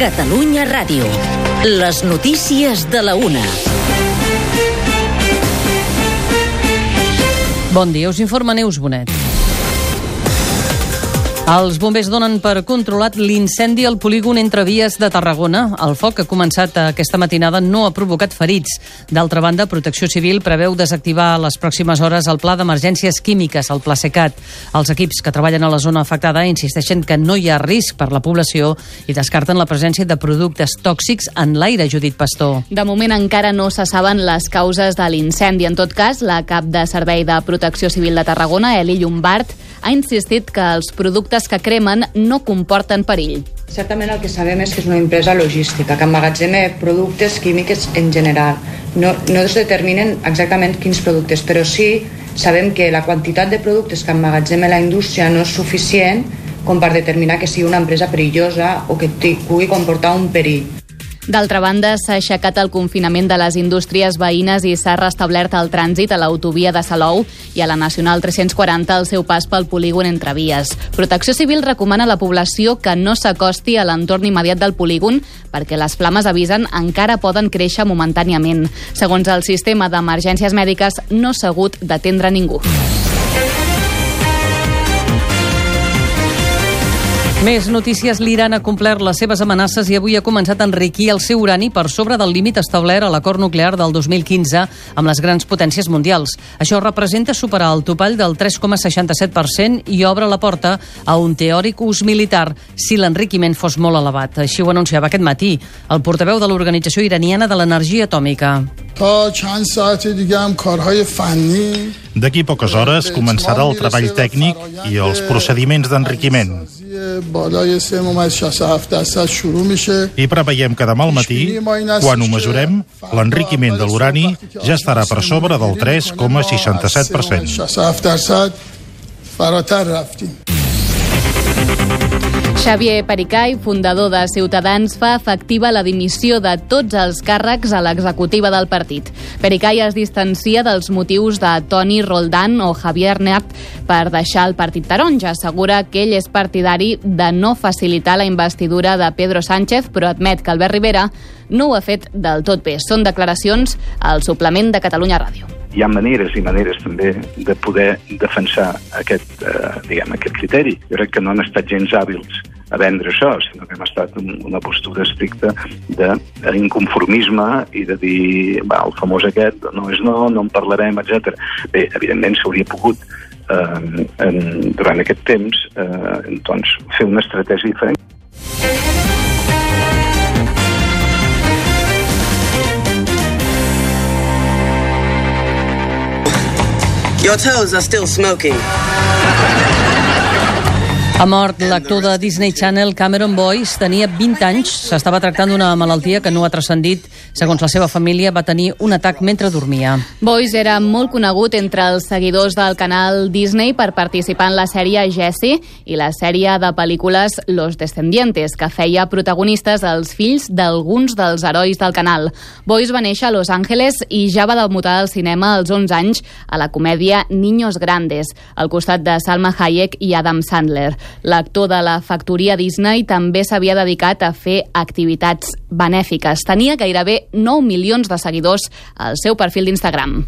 Catalunya Ràdio. Les notícies de la una. Bon dia, us informa Neus Bonet. Els bombers donen per controlat l'incendi al polígon entre vies de Tarragona. El foc que ha començat aquesta matinada no ha provocat ferits. D'altra banda, Protecció Civil preveu desactivar a les pròximes hores el pla d'emergències químiques, el Pla Secat. Els equips que treballen a la zona afectada insisteixen que no hi ha risc per la població i descarten la presència de productes tòxics en l'aire, Judit Pastor. De moment encara no se saben les causes de l'incendi. En tot cas, la cap de Servei de Protecció Civil de Tarragona, Eli Llombard, ha insistit que els productes que cremen no comporten perill. Certament el que sabem és que és una empresa logística que emmagatzema productes químics en general. No, no es determinen exactament quins productes, però sí sabem que la quantitat de productes que emmagatzema la indústria no és suficient com per determinar que sigui una empresa perillosa o que pugui comportar un perill. D'altra banda, s'ha aixecat el confinament de les indústries veïnes i s'ha restablert el trànsit a l'autovia de Salou i a la Nacional 340 al seu pas pel polígon entre vies. Protecció Civil recomana a la població que no s'acosti a l'entorn immediat del polígon perquè les flames avisen encara poden créixer momentàniament. Segons el sistema d'emergències mèdiques, no s'ha hagut d'atendre ningú. Més notícies. L'Iran ha complert les seves amenaces i avui ha començat a enriquir el seu urani per sobre del límit establert a l'acord nuclear del 2015 amb les grans potències mundials. Això representa superar el topall del 3,67% i obre la porta a un teòric ús militar si l'enriquiment fos molt elevat. Així ho anunciava aquest matí el portaveu de l'Organització Iraniana de l'Energia Atòmica. D'aquí poques hores començarà el treball tècnic i els procediments d'enriquiment. I preveiem que demà al matí, quan ho mesurem, l'enriquiment de l'urani ja estarà per sobre del 3,67%. Xavier Pericay, fundador de Ciutadans, fa efectiva la dimissió de tots els càrrecs a l'executiva del partit. Pericay es distancia dels motius de Toni Roldan o Javier Nert per deixar el partit taronja. Assegura que ell és partidari de no facilitar la investidura de Pedro Sánchez, però admet que Albert Rivera no ho ha fet del tot bé. Són declaracions al suplement de Catalunya Ràdio hi ha maneres i maneres també de poder defensar aquest, eh, diguem, aquest criteri. Jo crec que no han estat gens hàbils a vendre això, sinó que hem estat en una postura estricta d'inconformisme i de dir, va, el famós aquest, no és no, no en parlarem, etc. Bé, evidentment s'hauria pogut eh, en, durant aquest temps eh, doncs, fer una estratègia diferent. Your toes are still smoking. Ha mort l'actor de Disney Channel Cameron Boyce, tenia 20 anys, s'estava tractant d'una malaltia que no ha transcendit. Segons la seva família, va tenir un atac mentre dormia. Boyce era molt conegut entre els seguidors del canal Disney per participar en la sèrie Jessie i la sèrie de pel·lícules Los Descendientes, que feia protagonistes els fills d'alguns dels herois del canal. Boyce va néixer a Los Angeles i ja va debutar al cinema als 11 anys a la comèdia Niños Grandes, al costat de Salma Hayek i Adam Sandler. L'actor de la factoria Disney també s'havia dedicat a fer activitats benèfiques. Tenia gairebé 9 milions de seguidors al seu perfil d'Instagram.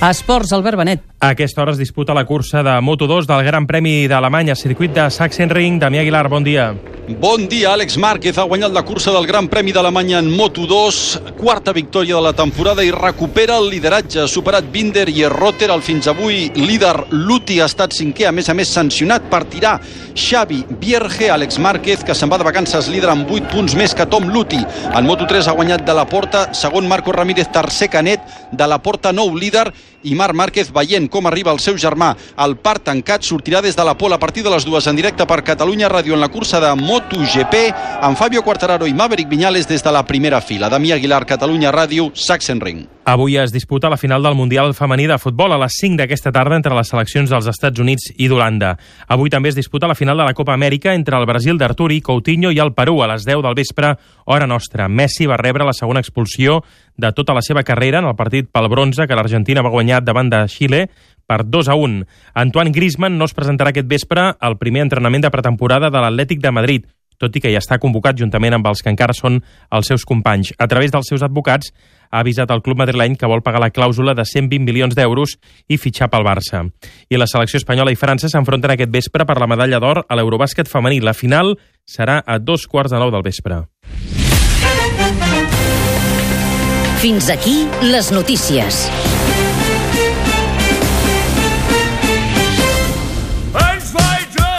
Esports, Albert Benet. A aquesta hora es disputa la cursa de Moto2 del Gran Premi d'Alemanya, circuit de Sachsenring. Damià Aguilar, bon dia. Bon dia, Àlex Márquez ha guanyat la cursa del Gran Premi d'Alemanya en Moto2, quarta victòria de la temporada i recupera el lideratge. Ha superat Binder i Rotter, el fins avui líder Luti ha estat cinquè, a més a més sancionat per tirar Xavi Bierge, Àlex Márquez, que se'n va de vacances líder amb 8 punts més que Tom Luti. En Moto3 ha guanyat de la Porta, segon Marco Ramírez, tercer Canet, de la Porta nou líder i Marc Márquez veient com arriba el seu germà al parc tancat sortirà des de la Pol a partir de les dues en directe per Catalunya Ràdio en la cursa de MotoGP amb Fabio Quartararo i Maverick Viñales des de la primera fila. Damià Aguilar, Catalunya Ràdio, Sachsenring. Avui es disputa la final del Mundial femení de futbol a les 5 d'aquesta tarda entre les seleccions dels Estats Units i d'Holanda. Avui també es disputa la final de la Copa Amèrica entre el Brasil d'Arturi, Coutinho i el Perú a les 10 del vespre, hora nostra. Messi va rebre la segona expulsió de tota la seva carrera en el partit pel bronze que l'Argentina va guanyar davant de Xile per 2 a 1. Antoine Griezmann no es presentarà aquest vespre al primer entrenament de pretemporada de l'Atlètic de Madrid, tot i que ja està convocat juntament amb els que encara són els seus companys. A través dels seus advocats ha avisat al club madrileny que vol pagar la clàusula de 120 milions d'euros i fitxar pel Barça. I la selecció espanyola i França s'enfronten aquest vespre per la medalla d'or a l'Eurobàsquet femení. La final serà a dos quarts de nou del vespre. Fins aquí les notícies.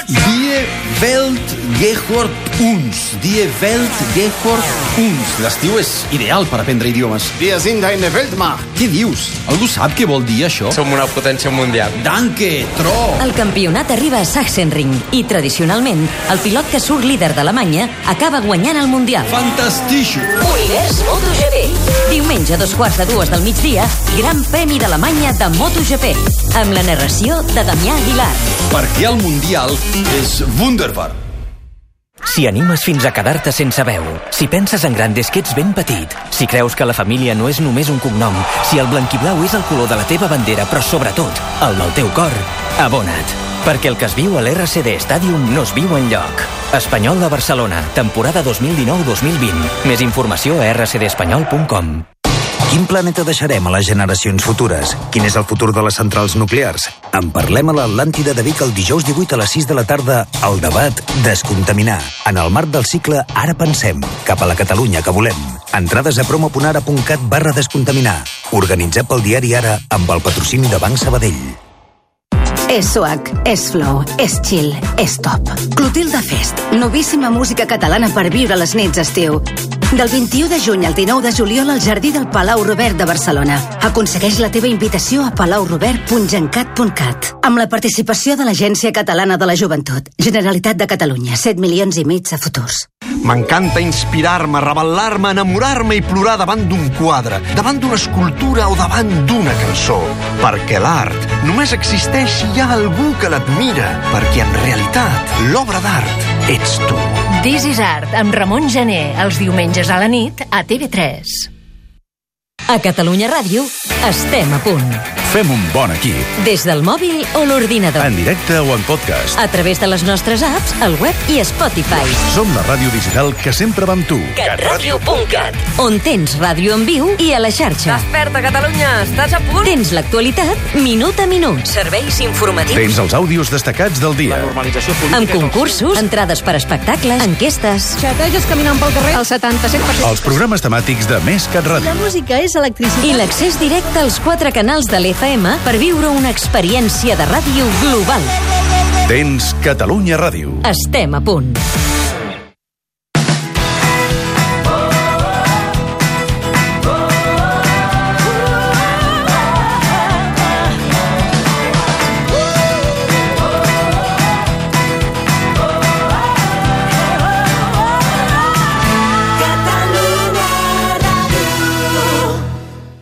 Die Welt Gehort uns. Die Welt Gehort uns. L'estiu és ideal per aprendre idiomes. Wir sind eine Weltmacht. Què dius? Algú sap què vol dir això? Som una potència mundial. Danke, tro! El campionat arriba a Sachsenring i, tradicionalment, el pilot que surt líder d'Alemanya acaba guanyant el Mundial. Fantàstic! Univers MotoGP. Diumenge a dos quarts de dues del migdia, Gran Premi d'Alemanya de MotoGP, amb la narració de Damià Aguilar. Perquè el Mundial és wunderbar. Si animes fins a quedar-te sense veu, si penses en gran des que ets ben petit, si creus que la família no és només un cognom, si el blanquiblau és el color de la teva bandera, però sobretot el del teu cor, abona't. Perquè el que es viu a l'RCD Stadium no es viu en lloc. Espanyol de Barcelona, temporada 2019-2020. Més informació a rcdespanyol.com. Quin planeta deixarem a les generacions futures? Quin és el futur de les centrals nuclears? En parlem a l'Atlàntida de Vic el dijous 18 a les 6 de la tarda al debat Descontaminar. En el marc del cicle Ara pensem, cap a la Catalunya que volem. Entrades a promo.ara.cat barra descontaminar. Organitzat pel diari Ara amb el patrocini de Banc Sabadell. És swag, és flow, és chill, és top. Clotilde Fest, novíssima música catalana per viure les nits d'estiu. Del 21 de juny al 19 de juliol al Jardí del Palau Robert de Barcelona. Aconsegueix la teva invitació a palaurobert.gencat.cat amb la participació de l'Agència Catalana de la Joventut. Generalitat de Catalunya, 7 milions i mig a futurs. M'encanta inspirar-me, rebel·lar-me, enamorar-me i plorar davant d'un quadre, davant d'una escultura o davant d'una cançó. Perquè l'art només existeix si hi ha algú que l'admira, perquè en realitat l'obra d'art ets tu. This is Art, amb Ramon Gené, els diumenges a la nit a TV3. A Catalunya Ràdio estem a punt. Fem un bon equip. Des del mòbil o l'ordinador. En directe o en podcast. A través de les nostres apps, al web i Spotify. Som la ràdio digital que sempre va amb tu. catradio.cat On tens ràdio en viu i a la xarxa. Desperta, Catalunya! Estàs a punt? Tens l'actualitat minut a minut. Serveis informatius. Tens els àudios destacats del dia. Amb concursos, entrades per espectacles, enquestes. Xateges caminant pel carrer? El 77%. Els programes temàtics de Més Cat Ràdio. La música és electricitat. I l'accés directe als quatre canals de l'FM per viure una experiència de ràdio global. Tens Catalunya Ràdio. Estem a punt.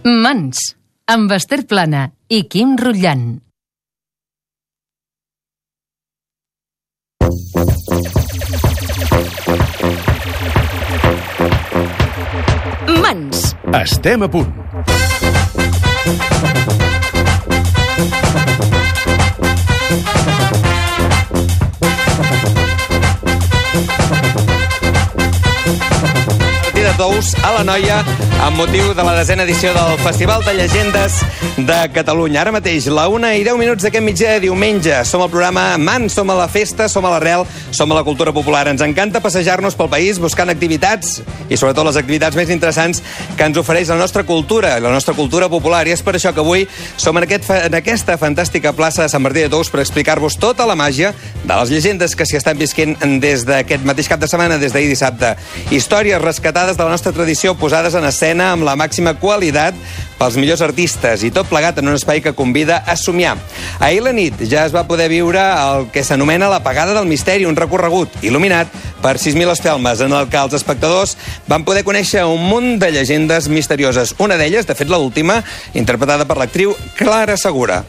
Mans, amb Esther Plana i Quim Rutllant. Mans. Estem a punt. D'ous a la noia amb motiu de la desena edició del Festival de Llegendes de Catalunya. Ara mateix, la una i 10 minuts d'aquest migdia de diumenge. Som al programa Man, som a la festa, som a l'arrel, som a la cultura popular. Ens encanta passejar-nos pel país buscant activitats i sobretot les activitats més interessants que ens ofereix la nostra cultura, la nostra cultura popular. I és per això que avui som en, aquest, en aquesta fantàstica plaça de Sant Martí de Tous per explicar-vos tota la màgia de les llegendes que s'hi estan visquent des d'aquest mateix cap de setmana, des d'ahir dissabte. Històries rescatades de la nostra tradició posades en escena amb la màxima qualitat pels millors artistes i tot plegat en un espai que convida a somiar. Ahir la nit ja es va poder viure el que s'anomena la Pagada del Misteri, un recorregut il·luminat per 6.000 espelmes en el que els espectadors van poder conèixer un munt de llegendes misterioses. Una d'elles, de fet la última, interpretada per l'actriu Clara Segura.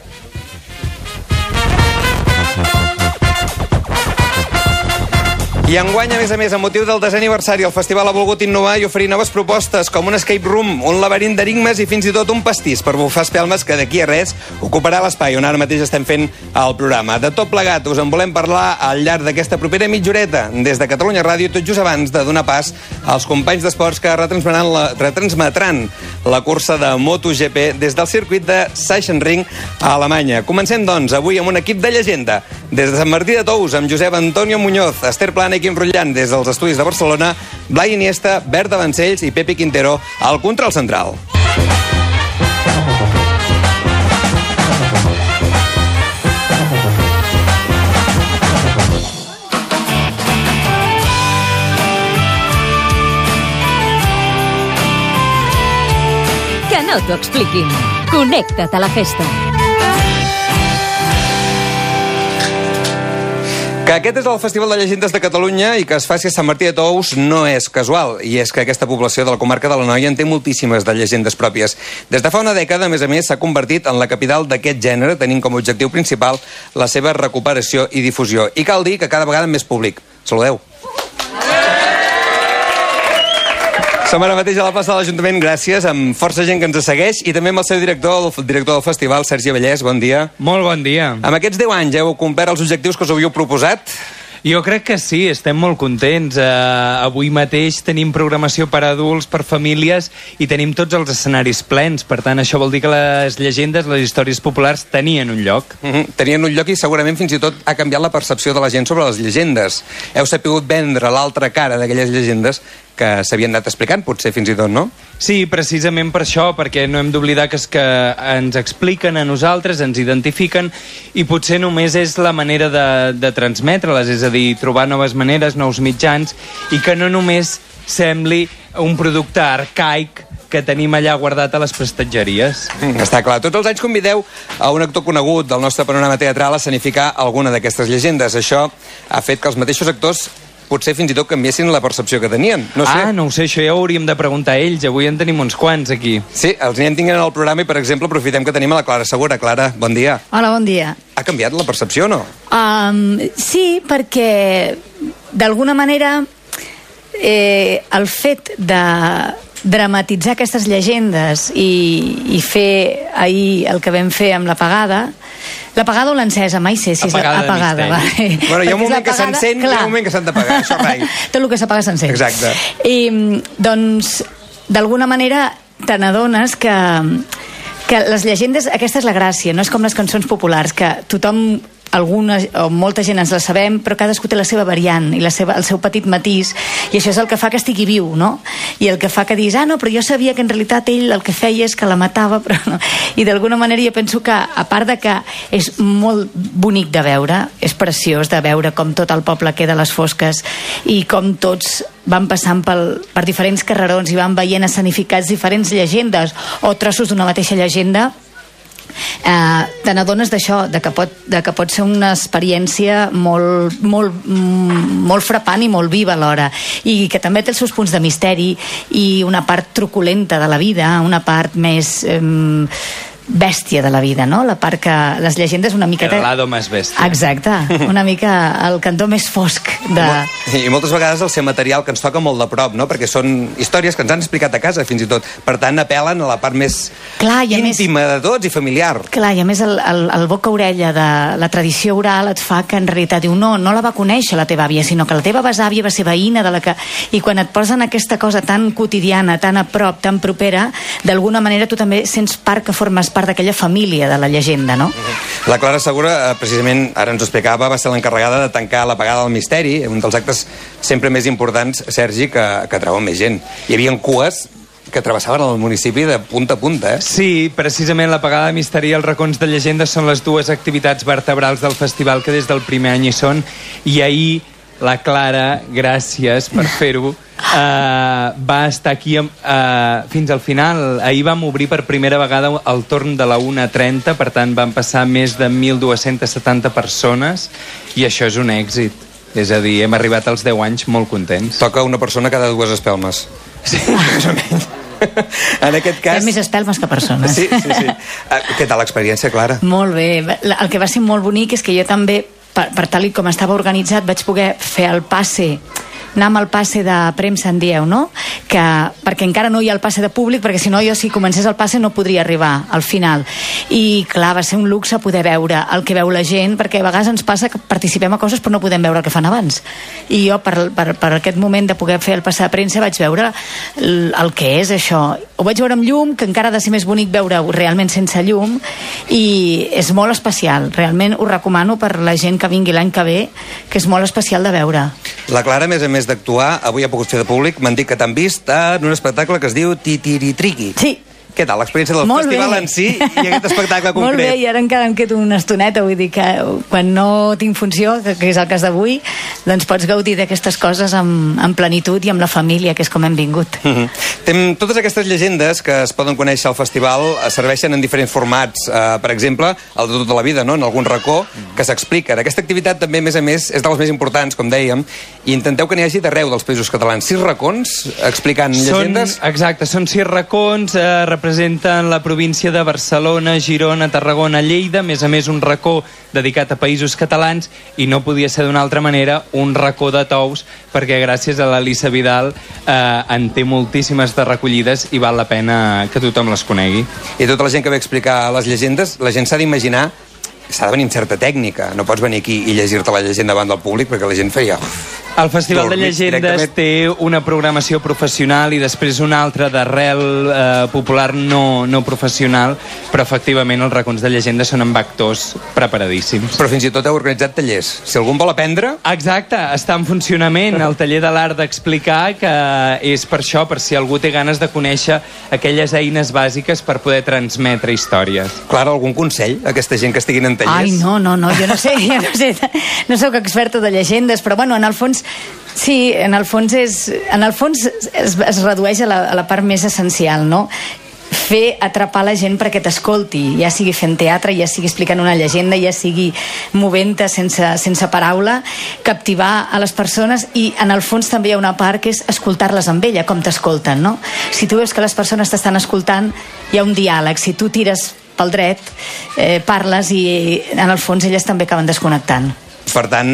I enguany, a més a més, amb motiu del desè aniversari, el festival ha volgut innovar i oferir noves propostes, com un escape room, un laberint d'enigmes i fins i tot un pastís per bufar espelmes que d'aquí a res ocuparà l'espai on ara mateix estem fent el programa. De tot plegat, us en volem parlar al llarg d'aquesta propera mitjoreta des de Catalunya Ràdio, tot just abans de donar pas als companys d'esports que retransmetran la, retransmetran la cursa de MotoGP des del circuit de Sachsenring a Alemanya. Comencem, doncs, avui amb un equip de llegenda. Des de Sant Martí de Tous, amb Josep Antonio Muñoz, Esther Plana i Quim Rutllant, des dels estudis de Barcelona, Blai Iniesta, Berta Vancells i Pepi Quintero al control central. Que no t'ho expliquin. Connecta't a la festa. Que aquest és el Festival de Llegendes de Catalunya i que es faci a Sant Martí de Tous no és casual, i és que aquesta població de la comarca de la Noia en té moltíssimes de llegendes pròpies. Des de fa una dècada, a més a més, s'ha convertit en la capital d'aquest gènere, tenint com a objectiu principal la seva recuperació i difusió. I cal dir que cada vegada més públic. Saludeu. Som ara mateix a la plaça de l'Ajuntament, gràcies, amb força gent que ens segueix i també amb el seu director, el director del festival, Sergi Vallès, bon dia. Molt bon dia. Amb aquests 10 anys heu complert els objectius que us havíeu proposat? Jo crec que sí, estem molt contents. Uh, avui mateix tenim programació per a adults, per famílies, i tenim tots els escenaris plens. Per tant, això vol dir que les llegendes, les històries populars, tenien un lloc. Mm -hmm. Tenien un lloc i segurament fins i tot ha canviat la percepció de la gent sobre les llegendes. Heu sapigut vendre l'altra cara d'aquelles llegendes que s'havien anat explicant, potser fins i tot, no? Sí, precisament per això, perquè no hem d'oblidar que és que ens expliquen a nosaltres, ens identifiquen, i potser només és la manera de, de transmetre-les, és a dir, trobar noves maneres, nous mitjans, i que no només sembli un producte arcaic que tenim allà guardat a les prestatgeries. Mm, està clar. Tots els anys convideu a un actor conegut del nostre panorama teatral a escenificar alguna d'aquestes llegendes. Això ha fet que els mateixos actors potser fins i tot canviessin la percepció que tenien. No sé. Ah, no ho sé, això ja ho hauríem de preguntar a ells. Avui en tenim uns quants aquí. Sí, els anirem tinguent al programa i, per exemple, aprofitem que tenim a la Clara Segura. Clara, bon dia. Hola, bon dia. Ha canviat la percepció o no? Um, sí, perquè d'alguna manera eh, el fet de dramatitzar aquestes llegendes i, i fer ahir el que vam fer amb la pagada L'apagada o l'encesa, mai sé si és Apagada apagada. Vale. Bueno, hi ha un moment que s'encén i un moment que s'han d'apagar, això rai. Tot el que s'apaga s'encén. Exacte. I, doncs, d'alguna manera, te n'adones que, que les llegendes, aquesta és la gràcia, no és com les cançons populars, que tothom alguna o molta gent ens la sabem, però cadascú té la seva variant i la seva, el seu petit matís, i això és el que fa que estigui viu, no? I el que fa que diguis, ah, no, però jo sabia que en realitat ell el que feia és que la matava, però no. I d'alguna manera jo penso que, a part de que és molt bonic de veure, és preciós de veure com tot el poble queda a les fosques i com tots van passant pel, per diferents carrerons i van veient escenificats diferents llegendes o trossos d'una mateixa llegenda eh, te n'adones d'això, de, que pot, de que pot ser una experiència molt, molt, mm, molt frapant i molt viva alhora. I que també té els seus punts de misteri i una part truculenta de la vida, una part més eh, bèstia de la vida, no? La part que les llegendes una miqueta... El lado més bèstia. Exacte, una mica el cantó més fosc de... I moltes vegades el seu material que ens toca molt de prop, no? Perquè són històries que ens han explicat a casa, fins i tot. Per tant, apel·len a la part més Clar, i a més- íntima de tots i familiar. Clar, i a més el, el, el boca-orella de la tradició oral et fa que en realitat diu no, no la va conèixer la teva àvia, sinó que la teva besàvia va ser veïna de la que... I quan et posen aquesta cosa tan quotidiana, tan a prop, tan propera, d'alguna manera tu també sents part que formes part d'aquella família de la llegenda, no? La Clara Segura, eh, precisament, ara ens ho explicava, va ser l'encarregada de tancar la pagada del misteri, un dels actes sempre més importants, Sergi, que, que treuen més gent. Hi havia cues que travessaven el municipi de punta a punta, eh? Sí, precisament la pagada de misteri i els racons de llegendes són les dues activitats vertebrals del festival que des del primer any hi són. I ahir la Clara, gràcies per fer-ho, uh, va estar aquí uh, fins al final. Ahir vam obrir per primera vegada el torn de la 1.30, per tant van passar més de 1.270 persones i això és un èxit. És a dir, hem arribat als 10 anys molt contents. Toca una persona cada dues espelmes. Sí, més o menys. En aquest Hi cas... ha més espelmes que persones. Sí, sí, sí. Eh, Què tal l'experiència, Clara? Molt bé. El que va ser molt bonic és que jo també per, per tal i com estava organitzat vaig poder fer el passe anar amb el passe de premsa en dieu, no? Que, perquè encara no hi ha el passe de públic, perquè si no jo si comencés el passe no podria arribar al final. I clar, va ser un luxe poder veure el que veu la gent, perquè a vegades ens passa que participem a coses però no podem veure el que fan abans. I jo per, per, per aquest moment de poder fer el passe de premsa vaig veure el, el que és això. Ho vaig veure amb llum, que encara ha de ser més bonic veure-ho realment sense llum, i és molt especial. Realment ho recomano per la gent que vingui l'any que ve, que és molt especial de veure. La Clara, a més a més d'actuar, avui ha pogut fer de públic, m'han dit que t'han vist en un espectacle que es diu Titiritriqui. Sí. Què tal, l'experiència del Molt festival bé. en si i aquest espectacle concret? Molt bé, i ara encara em quedo una estoneta, vull dir que quan no tinc funció, que, que és el cas d'avui, doncs pots gaudir d'aquestes coses amb, amb plenitud i amb la família, que és com hem vingut. Mm -hmm. Tem, totes aquestes llegendes que es poden conèixer al festival eh, serveixen en diferents formats. Uh, per exemple, el de tota la vida, no? en algun racó, que s'expliquen. Aquesta activitat també, a més a més, és de les més importants, com dèiem, i intenteu que n'hi hagi d'arreu dels països catalans. Sis racons explicant llegendes? Són, exacte, són sis racons, eh, representen la província de Barcelona, Girona, Tarragona, Lleida, a més a més un racó dedicat a països catalans i no podia ser d'una altra manera un racó de tous perquè gràcies a l'Elisa Vidal eh, en té moltíssimes de recollides i val la pena que tothom les conegui. I tota la gent que ve a explicar les llegendes, la gent s'ha d'imaginar s'ha de venir amb certa tècnica. No pots venir aquí i llegir-te la llegenda davant del públic perquè la gent faria... El Festival de Llegendes directament. té una programació professional i després una altra d'arrel eh, popular no, no professional, però efectivament els racons de llegendes són amb actors preparadíssims. Però fins i tot heu organitzat tallers. Si algú en vol aprendre... Exacte, està en funcionament el taller de l'art d'explicar, que és per això, per si algú té ganes de conèixer aquelles eines bàsiques per poder transmetre històries. Clara, algun consell a aquesta gent que estiguin en tallers? Ai, no, no, no, jo no sé, jo no sé, no sóc experta de llegendes, però bueno, en el fons, sí, en el fons és, en el fons es, es redueix a la, a la part més essencial, no? fer atrapar la gent perquè t'escolti, ja sigui fent teatre, ja sigui explicant una llegenda, ja sigui movent-te sense, sense paraula, captivar a les persones i en el fons també hi ha una part que és escoltar-les amb ella, com t'escolten, no? Si tu veus que les persones t'estan escoltant, hi ha un diàleg. Si tu tires pel dret, eh, parles i en el fons elles també acaben desconnectant. Per tant,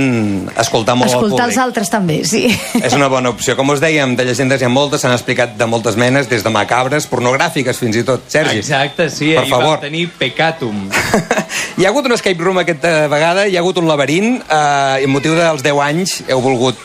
escoltar molt Escoltar al els altres també, sí. És una bona opció. Com us dèiem, de llegendes hi ha moltes, s'han explicat de moltes menes, des de macabres, pornogràfiques fins i tot. Sergi. Exacte, sí, per ahir favor. vam tenir Pecatum. Hi ha hagut un escape room aquesta vegada, hi ha hagut un laberint, eh, i amb motiu dels 10 anys heu volgut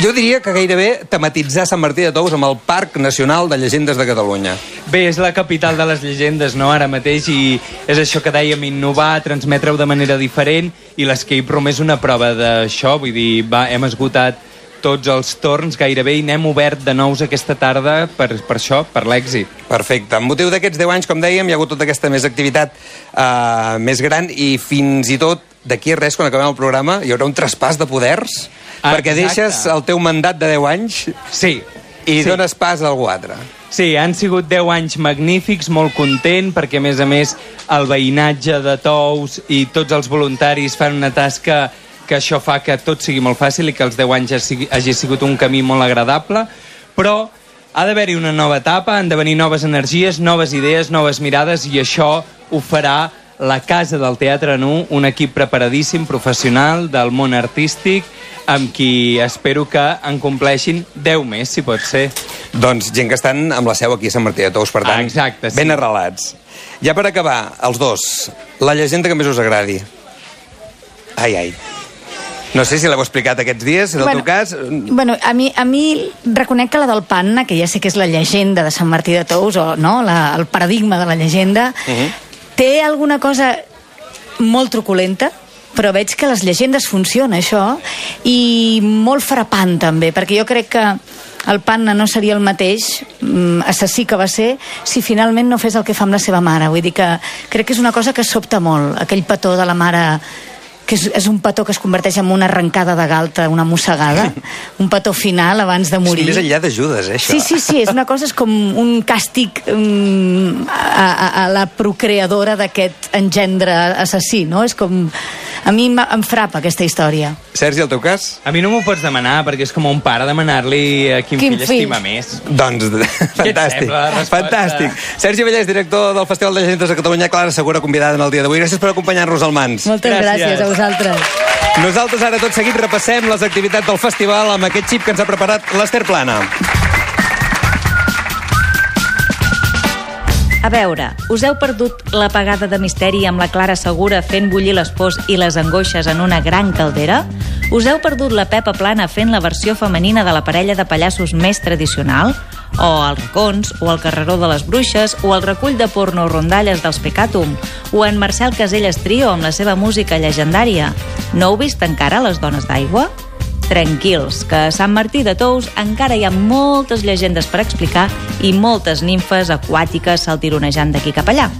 jo diria que gairebé tematitzar Sant Martí de Tous amb el Parc Nacional de Llegendes de Catalunya. Bé, és la capital de les llegendes, no?, ara mateix, i és això que dèiem, innovar, transmetre-ho de manera diferent, i l'escape room és una prova d'això, vull dir, va, hem esgotat tots els torns gairebé i n'hem obert de nous aquesta tarda per, per això, per l'èxit. Perfecte. Amb motiu d'aquests 10 anys, com dèiem, hi ha hagut tota aquesta més activitat uh, més gran i fins i tot d'aquí a res, quan acabem el programa, hi haurà un traspàs de poders Ah, perquè exacte. deixes el teu mandat de 10 anys sí, i sí. dones pas a algú altre. Sí, han sigut 10 anys magnífics, molt content, perquè a més a més el veïnatge de Tous i tots els voluntaris fan una tasca que això fa que tot sigui molt fàcil i que els 10 anys hagi, hagi sigut un camí molt agradable, però ha d'haver-hi una nova etapa, han de venir noves energies, noves idees, noves mirades, i això ho farà la Casa del Teatre Nu, un equip preparadíssim, professional, del món artístic, amb qui espero que en compleixin 10 més, si pot ser. Doncs gent que estan amb la seu aquí a Sant Martí de Tous, per tant, Exacte, sí. ben arrelats. Ja per acabar, els dos, la llegenda que més us agradi. Ai, ai. No sé si l'heu explicat aquests dies, en el Bueno, teu cas... Bueno, a mi, a mi reconec que la del Panna, que ja sé que és la llegenda de Sant Martí de Tous, o no, la, el paradigma de la llegenda, Uh -huh. Té alguna cosa molt truculenta, però veig que les llegendes funcionen, això, i molt frapant, també, perquè jo crec que el Panna no seria el mateix mm, assassí que va ser si finalment no fes el que fa amb la seva mare. Vull dir que crec que és una cosa que sobta molt, aquell petó de la mare que és, és un petó que es converteix en una arrencada de galta, una mossegada, un petó final abans de morir. És més enllà de Judes, eh, això. Sí, sí, sí, és una cosa, és com un càstig um, a, a, a la procreadora d'aquest engendre assassí, no? És com A mi em, frapa aquesta història. Sergi, el teu cas? A mi no m'ho pots demanar, perquè és com un pare demanar-li a quin, Quin fill, fill? estima més. Doncs, fantàstic. sembla? Fantàstic. Sergi Vallès, director del Festival de Llegendes de Catalunya, Clara Segura, convidada en el dia d'avui. Gràcies per acompanyar-nos al Mans. Moltes gràcies, gràcies a vosaltres. Nosaltres ara tot seguit repassem les activitats del festival amb aquest xip que ens ha preparat l'Ester Plana. A veure, us heu perdut la pagada de misteri amb la Clara Segura fent bullir les pors i les angoixes en una gran caldera? Us heu perdut la Pepa Plana fent la versió femenina de la parella de pallassos més tradicional? O els racons, o el carreró de les bruixes, o el recull de porno rondalles dels Pecatum, o en Marcel Caselles Trio amb la seva música llegendària? No heu vist encara les dones d'aigua? Tranquils, que a Sant Martí de Tous encara hi ha moltes llegendes per explicar i moltes nimfes aquàtiques saltironejant d'aquí cap allà.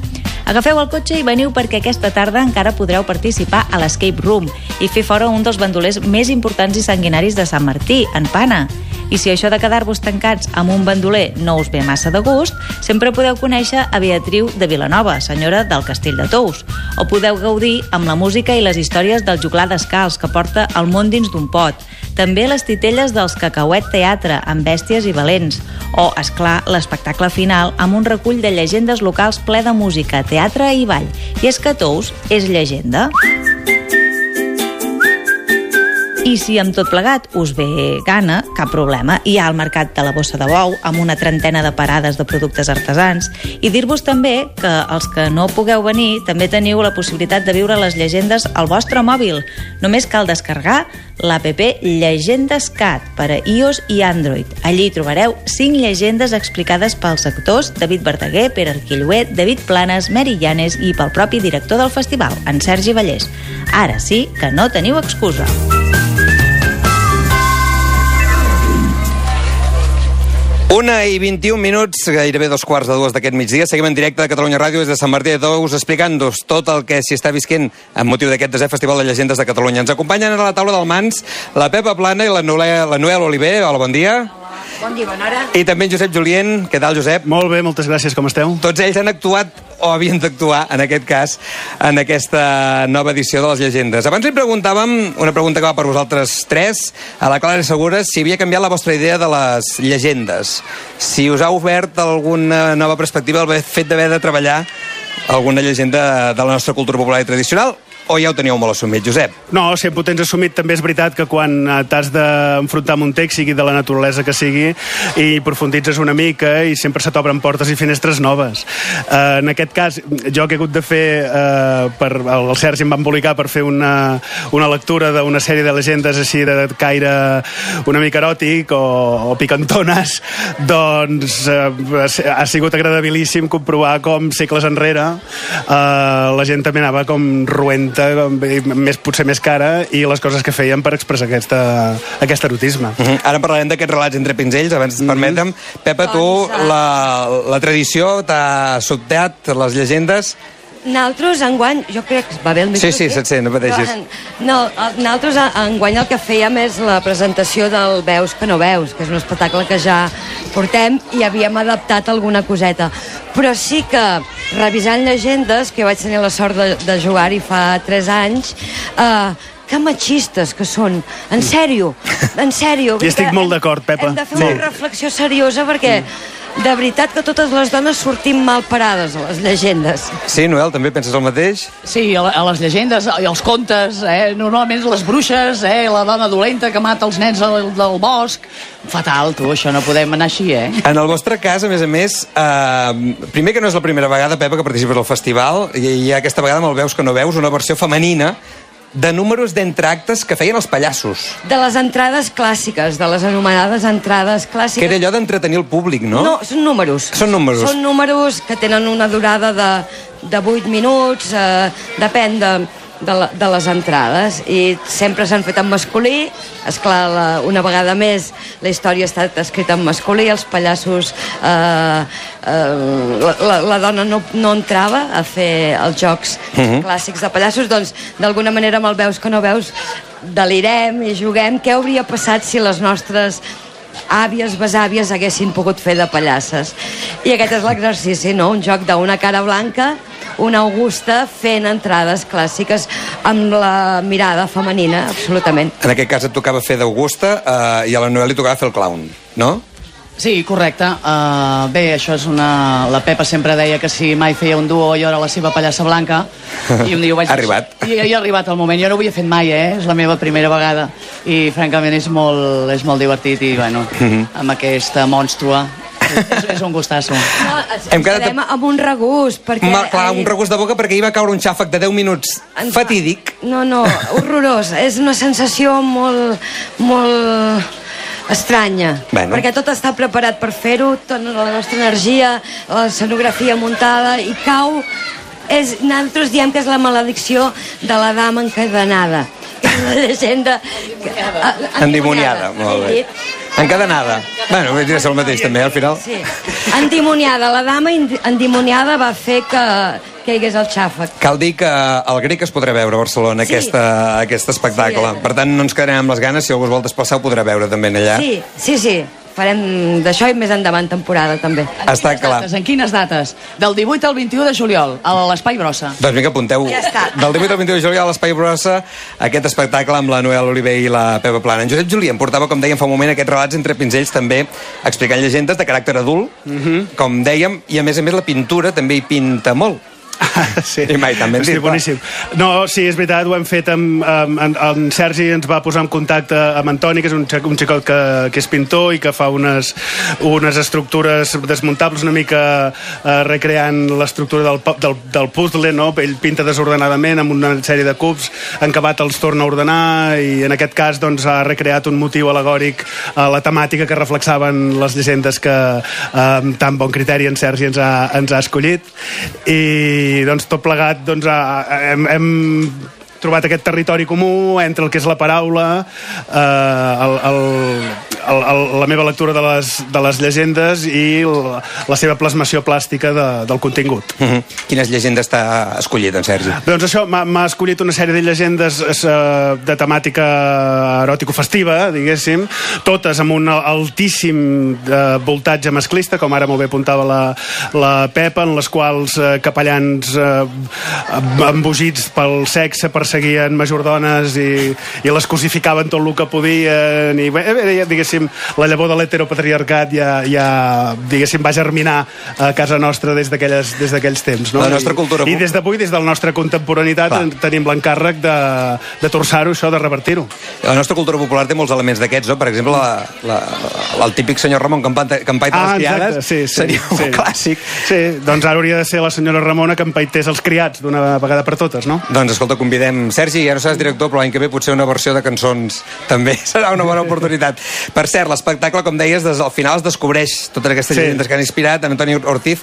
Agafeu el cotxe i veniu perquè aquesta tarda encara podreu participar a l'Escape Room i fer fora un dels bandolers més importants i sanguinaris de Sant Martí, en Pana. I si això de quedar-vos tancats amb un bandoler no us ve massa de gust, sempre podeu conèixer a Beatriu de Vilanova, senyora del Castell de Tous. O podeu gaudir amb la música i les històries del juglar descalç que porta el món dins d'un pot. També les titelles dels Cacauet Teatre, amb bèsties i valents. O, és clar l'espectacle final amb un recull de llegendes locals ple de música, teatre i ball. I és que Tous és llegenda. I si amb tot plegat us ve gana, cap problema. Hi ha el mercat de la bossa de bou amb una trentena de parades de productes artesans i dir-vos també que els que no pugueu venir també teniu la possibilitat de viure les llegendes al vostre mòbil. Només cal descarregar l'APP Llegendes Cat per a iOS i Android. Allí trobareu 5 llegendes explicades pels actors David Verdaguer, Pere Arquilluet, David Planes, Mary Llanes i pel propi director del festival, en Sergi Vallès. Ara sí que no teniu excusa. Una i 21 minuts, gairebé dos quarts de dues d'aquest migdia. Seguim en directe de Catalunya Ràdio des de Sant Martí de Tous explicant-nos tot el que s'hi està visquent amb motiu d'aquest desè Festival de Llegendes de Catalunya. Ens acompanyen a la taula del Mans la Pepa Plana i la Noel, la Noel Oliver. Hola, bon dia. Bon dia, bona hora. I també en Josep Julien. Què tal, Josep? Molt bé, moltes gràcies. Com esteu? Tots ells han actuat, o havien d'actuar, en aquest cas, en aquesta nova edició de les llegendes. Abans li preguntàvem, una pregunta que va per vosaltres tres, a la Clara Segura, si havia canviat la vostra idea de les llegendes. Si us ha obert alguna nova perspectiva el fet d'haver de treballar alguna llegenda de la nostra cultura popular i tradicional, o ja ho teníeu molt assumit, Josep? No, sempre ho tens assumit. També és veritat que quan eh, t'has d'enfrontar amb un text, sigui de la naturalesa que sigui, i profunditzes una mica i sempre se t'obren portes i finestres noves. Uh, en aquest cas, jo que he hagut de fer, uh, per, el, Sergi em va embolicar per fer una, una lectura d'una sèrie de legendes així de caire una mica eròtic o, o picantones, doncs uh, ha sigut agradabilíssim comprovar com segles enrere uh, la gent també anava com ruenta més, potser més cara i les coses que feien per expressar aquesta, aquest erotisme. Uh -huh. Ara parlarem d'aquests relats entre pinzells, abans mm -hmm. permetem. Pepa, tu, la, la tradició t'ha sobtat, les llegendes... Nosaltres, enguany, jo crec que va bé el micro. Sí, sí, se't sent, no pateixis. No, nosaltres enguany el que fèiem és la presentació del Veus que no veus, que és un espectacle que ja portem i havíem adaptat alguna coseta. Però sí que, revisant llegendes, que vaig tenir la sort de, de jugar-hi fa 3 anys, eh, que machistes que són. En sèrio, en sèrio. I estic molt d'acord, Pepa. Hem de fer Sí. una reflexió seriosa perquè de veritat que totes les dones sortim mal parades a les llegendes. Sí, Noel, també penses el mateix? Sí, a, les llegendes i als contes, eh? normalment les bruixes, eh? la dona dolenta que mata els nens del, del bosc... Fatal, tu, això no podem anar així, eh? En el vostre cas, a més a més, eh, primer que no és la primera vegada, Pepa, que participes al festival, i ha aquesta vegada amb el Veus que no veus, una versió femenina de números d'entractes que feien els pallassos. De les entrades clàssiques, de les anomenades entrades Que clàssiques... era allò d'entretenir el públic, no? No, són números. Són números. Són números que tenen una durada de, de 8 minuts, eh, depèn de, de, la, de les entrades, i sempre s'han fet en masculí, esclar, la, una vegada més la història ha estat escrita en masculí, els pallassos... Eh, eh, la, la, la dona no, no entrava a fer els jocs Mhm. clàssics de pallassos, doncs d'alguna manera amb el veus que no veus delirem i juguem què hauria passat si les nostres àvies, besàvies haguessin pogut fer de pallasses. I aquest és l'exercici, no? Un joc d'una cara blanca, una Augusta fent entrades clàssiques amb la mirada femenina, absolutament. En aquest cas et tocava fer d'Augusta eh, i a la Noel li tocava fer el clown, no? Sí, correcte. Uh, bé, això és una... La Pepa sempre deia que si mai feia un duo jo era la seva pallassa blanca. I un dia ho vaig... Ha arribat. I, i ha arribat el moment. Jo no ho havia fet mai, eh? És la meva primera vegada. I, francament, és molt, és molt divertit. I, bueno, Mhm. amb aquesta mònstrua és, és un gustasso. No, Hem quedat- quedem amb un regust, perquè... Ma, clar, un regust de boca perquè hi va caure un xàfec de 10 minuts fatídic. No, no, horrorós. És una sensació molt, molt estranya, Bueno. perquè tot està preparat per fer-ho, tota la nostra energia, l'escenografia muntada, i cau... És, nosaltres diem que és la maledicció de la dama encadenada. És una llegenda... Que, a- Endimoniada, molt bé. Encadenada. Bueno, vull dir, el mateix també, al final. Sí. Endimoniada. La dama endimoniada va fer que, que hi hagués el xàfec. Cal dir que el grec es podrà veure a Barcelona, Sí. aquesta, aquest espectacle. Sí, eh. Per tant, no ens quedarem amb les ganes, si algú es vol desplaçar ho podrà veure també allà. Sí, sí, sí. Farem d'això i més endavant temporada, també. Està clar. En quines dates? Del 18 al 21 de juliol, a l'Espai Brossa. Doncs vinga, apunteu. Ja està. Del 18 al 21 de juliol a l'Espai Brossa, aquest espectacle amb la Noel Oliver i la Pepa Plana. En Josep Juli em portava, com dèiem fa un moment, aquests relats entre pinzells també explicant llegendes de caràcter adult, com dèiem, i a més a més la pintura també hi pinta molt. sí. I mai Hosti, dit, clar. boníssim. No, sí, és veritat, ho hem fet amb, amb, amb, amb Sergi ens va posar en contacte amb Antoni, que és un, xic- un xicot que, que és pintor i que fa unes, unes estructures desmuntables una mica eh, recreant l'estructura del, del, del puzzle, no? Ell pinta desordenadament amb una sèrie de cubs, en acabat els torna a ordenar i en aquest cas doncs, ha recreat un motiu alegòric a la temàtica que reflexaven les llegendes que eh, amb tan bon criteri en Sergi ens ha, ens ha escollit i doncs tot plegat doncs, ha, hem, hem trobat aquest territori comú entre el que és la paraula, eh, el, el, el, el, la meva lectura de les, de les llegendes i la, la seva plasmació plàstica de, del contingut. Uh -huh. Quines llegendes t'ha escollit, en Sergi? Doncs això, m'ha escollit una sèrie de llegendes eh, de temàtica eròtico-festiva, diguéssim, totes amb un altíssim eh, voltatge masclista, com ara molt bé apuntava la, la Pepa, en les quals eh, capellans eh, embogits pel sexe perseguien majordones i, i les cosificaven tot el que podien i bé, bé, diguéssim, la llavor de l'heteropatriarcat ja, ja diguéssim, va germinar a casa nostra des d'aquells temps. No? La nostra cultura I, i des d'avui, des de la nostra contemporaneitat, Clar. en- tenim l'encàrrec de, de torçar-ho, això, de revertir-ho. La nostra cultura popular té molts elements d'aquests, no? Per exemple, la, la, la, el típic senyor Ramon que empaita Ah, les criades. exacte, sí, sí, seria un sí. clàssic. Sí, doncs ara hauria de ser la senyora Ramona que empaités els criats d'una vegada per totes, no? Doncs escolta, convidem Sergi, ja no seràs director, però l'any que ve potser una versió de cançons també serà una bona oportunitat. Per cert, l'espectacle, com deies, des al final es descobreix totes aquestes Sí. llegendes que han inspirat en Antoni Ortiz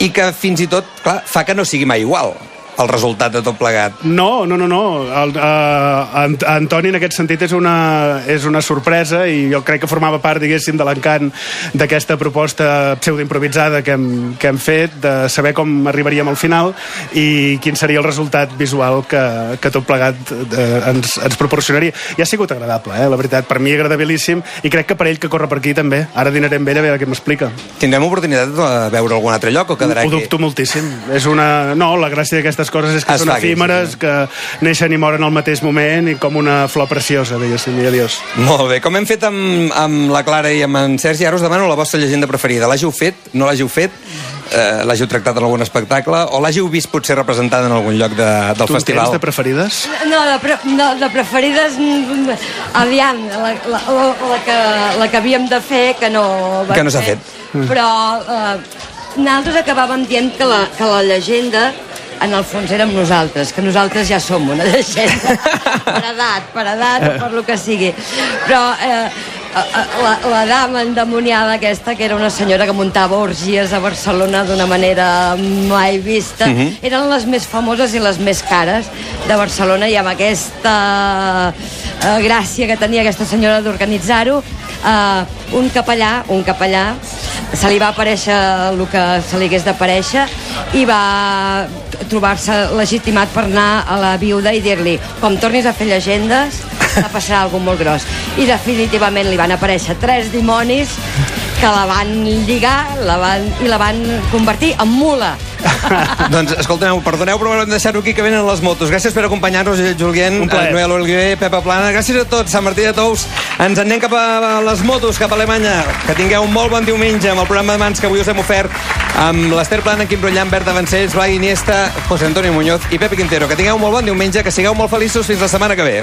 i que fins i tot, clar, fa que no sigui mai igual el resultat de tot plegat. No, no, no, no. El, uh, Ant Antoni en aquest sentit és una, és una sorpresa i jo crec que formava part, diguéssim, de l'encant d'aquesta proposta pseudoimprovisada que, hem, que hem fet, de saber com arribaríem al final i quin seria el resultat visual que, que tot plegat eh, ens, ens proporcionaria. I ha sigut agradable, eh, la veritat. Per mi agradabilíssim i crec que per ell que corre per aquí també. Ara dinaré amb ell a veure què m'explica. Tindrem oportunitat de veure algun altre lloc o quedarà Ho aquí? dubto moltíssim. És una... No, la gràcia d'aquestes coses és que Es són efímeres, que neixen i moren al mateix moment i com una flor preciosa, diguéssim, i adiós. Molt bé, com hem fet amb, amb la Clara i amb en Sergi, ara us demano la vostra llegenda preferida. L'hàgiu fet? No l'hàgiu fet? Eh, l'hàgiu tractat en algun espectacle? O l'hàgiu vist potser representada en algun lloc de, del tu festival? tens de preferides? No, de, pre no, de preferides... Aviam, la, la, la, la, que, la que havíem de fer, que no va Que no s'ha fet. Però eh, nosaltres acabàvem dient que la, que la llegenda en el fons érem nosaltres, que nosaltres ja som una llegenda, per edat, per edat o per lo que sigui. Però eh, eh, la, la dama endemoniada aquesta, que era una senyora que muntava orgies a Barcelona d'una manera mai vista, Mhm. eren les més famoses i les més cares de Barcelona i amb aquesta eh, gràcia que tenia aquesta senyora d'organitzar-ho, eh, un capellà, un capellà, se li va aparèixer el que se li hagués d'aparèixer i va trobar-se legitimat per anar a la viuda i dir-li com tornis a fer llegendes va passar alguna molt gros i definitivament li van aparèixer tres dimonis que la van lligar la van, i la van convertir en mula. doncs, escolteu, perdoneu, però hem de deixar-ho aquí que venen les motos. Gràcies per acompanyar-nos, Julien. Noel Oliver, Pepa Plana. Gràcies a tots, Sant Martí de Tous. Ens en anem cap a les motos, cap a Alemanya. Que tingueu un molt bon diumenge amb el programa de mans que avui us hem ofert amb l'Ester Plana, Quim Brullant, Berta Vancells, Blai Iniesta, José Antonio Muñoz i Pepe Quintero. Que tingueu un molt bon diumenge, que sigueu molt feliços fins la setmana que ve.